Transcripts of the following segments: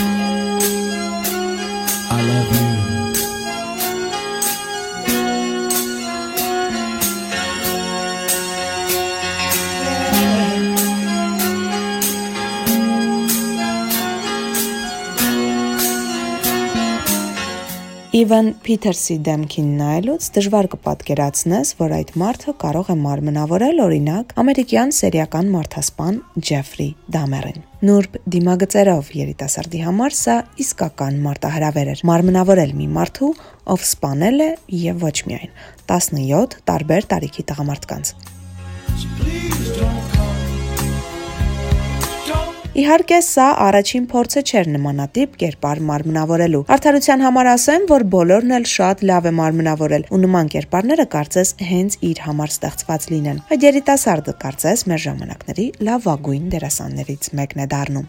I love you. Իվան Փիթերսի դեմքին նայելուց դժվար կպատկերացնես, որ այդ մարդը կարող է մարմնավորել օրինակ ամերիկյան սերիական մարդասպան Ջեֆրի Դամերին։ Նուրբ դիմագծերով երիտասարդի համար սա իսկական մարտահրավեր էր։ Մարմնավորել մի մարդու, ով սպանել է եւ ոչ միայն 17 տարբեր տարիքի տղամարդկանց։ Իհարկե, սա առաջին փորձը չէր նմանատիպ կերպար մարմնավորելու։ Արդարության համար ասեմ, որ բոլորն էլ շատ լավ է մարմնավորել, ու նման կերպարները կարծես հենց իր համար ստեղծված լինեն։ Այդ երիտասարդը կարծես մեր ժամանակների լավագույն դերասաններից մեկն է դառնում։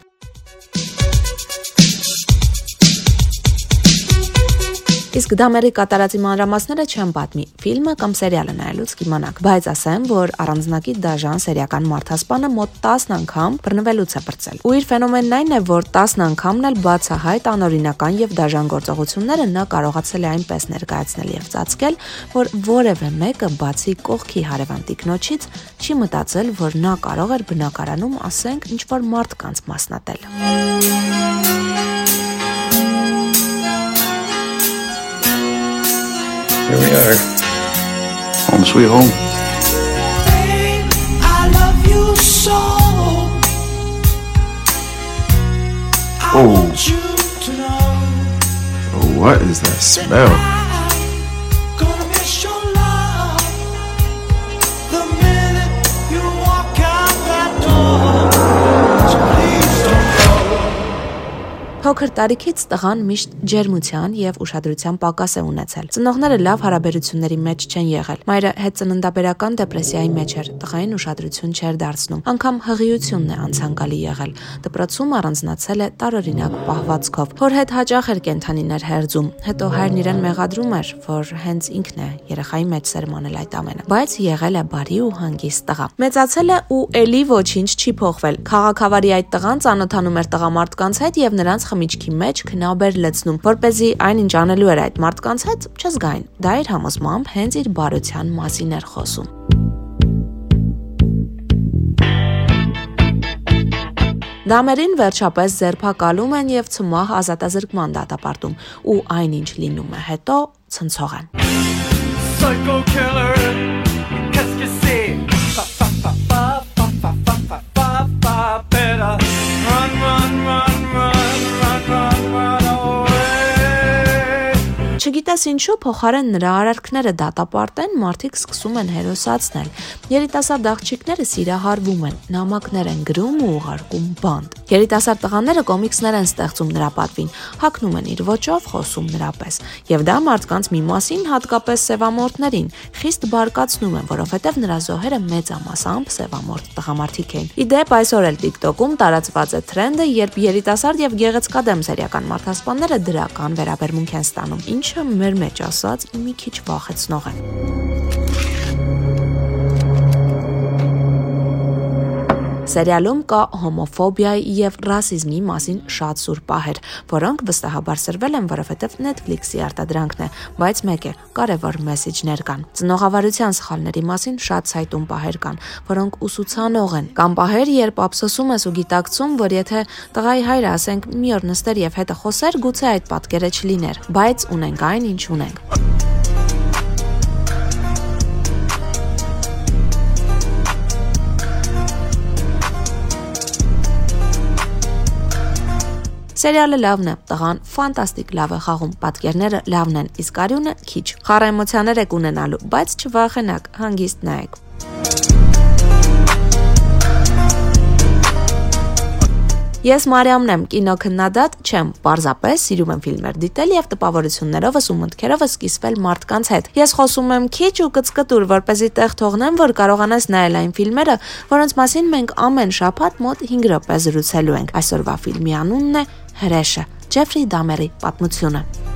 Իսկ դամերի կատարածի մանրամասները չեմ պատմի։ Ֆիլմը կամ սերիալը նայելուց կիմանաք, բայց ասեմ, որ առանձնակի դաժան սերիական մարդասպանը մոտ 10 անգամ բռնվելուց է բրծել։ Ու իր ֆենոմենն այն է, որ 10 անգամն էլ բացահայտ անօրինական եւ դաժան գործողությունները նա կարողացել է այնպես ներկայացնել եւ ծածկել, որ որևէ մեկը բացի կողքի հարևան տիկնոջից չի մտածել, որ նա կարող էր բնակարանում, ասենք, ինչ որ մարդկանց մասնատել։ Here we are. Home sweet home. Babe, I love you so. I Oh. you Oh, what is that smell? Փոքր տարիքից տղան միշտ ջերմության եւ ուշադրության պակաս է ունեցել։ Ծնողները լավ հարաբերությունների մեջ չեն եղել։ Մայրը հետծննդաբերական դեպրեսիայի մեջ էր, տղային ուշադրություն չէր դարձնում։ Անկամ հղիությունն է անցանկալի եղել։ Դպրոցում առանձնացել է տարօրինակ պահվածքով։ Հոր հետ հաճախ էր կենթանիներ հերձում։ Հետո հայրն իրեն մեղադրում էր, որ հենց ինքն է երեխայի մեջ սերմանել այդ ամենը։ Բայց եղել է բարի ու հանգիստ տղա։ Մեծացել է ու ելի ոչինչ չի փոխվել։ Խաղակավարի այդ տղան ծանոթանում էր տղամարդկանց հետ եւ նրանց խմիչքի մեջ քնաբեր լցնում, որ เป զի այնինչ անելու էր այդ մարդկանց հետ, չզգային։ Դա իր համոզմամբ հենց իր բարության մասին էր խոսում։ Դամերին վերջապես ձերբակալում են եւ ցմահ ազատազրկման դատապարտում, ու այնինչ լինում է հետո ցնցող է։ Psycho killer, qu'est-ce que c'est? Չգիտես ինչու փոխարեն նրա արարքները դատապարտեն, մարդիկ սկսում են հերոսացնել։ Երիտասարդ աղջիկները սիրահարվում են, նամակներ են գրում ու ուղարկում բանդ։ Երիտասարդ տղաները կոմիքսներ են ստեղծում նրա պատվին, հակնում են իր ոճով, խոսում նրա պես։ Եվ դա մարդկանց մի մասին, հատկապես սևամորտներին, խիստ բարկացնում են, որովհետև նրա զոհերը մեծամասամբ սևամորտ տղամարդիկ էին։ Իդեպ այսօր էլ TikTok-ում տարածված է թրենդը, երբ երիտասարդ եւ գեղեցկադեմ սերիական մարդասպանները դրական վերաբերմունք են ստանում, ինչը մեր մեջ ասած մի քիչ վախեցնող է։ Սերիալում կա հոմոֆոբիայի եւ ռասիզմի մասին շատ սուր պահեր, որոնք վստահաբար սրվել են, որովհետեւ Netflix-ի արտադրանքն է, բայց մեկ է, կարևոր մեսեջներ կան։ Ծնողավարության սխալների մասին շատ ցայտուն պահեր կան, որոնք ուսուցանող են։ Կամ պահեր, երբ ափսոսում ես ու գիտակցում, որ եթե տղայի հայրը, ասենք, մի օր նստեր եւ հետը խոսեր, գուցե այդ պատկերը չլիներ, բայց ունենք այն, ինչ ունենք։ Սերիալը լավն է, տղան ֆանտաստիկ լավ է խաղում, պատկերները լավն են, իսկ արյունը քիչ։ Խառ էմոցիաներ եք ունենալու, բայց չվախենակ, հանգիստ նայեք։ Ես Մարիամն եմ, կինոքննադատ չեմ, պարզապես սիրում եմ ֆիլմեր դիտել եւ տպավորություններովս ու մտքերովս կիսվել մարդկանց հետ։ Ես խոսում եմ քիչ ու կծկտուր, որ เป զի տեղ թողնեմ, որ կարողանաս նայել այն ֆիլմերը, որոնց մասին մենք ամեն շաբաթ մոտ 5 րոպե զրուցելու ենք։ Այսօրվա ֆիլմի անունն է Հրեշը։ Ջեֆրի Դամերի պատմությունը։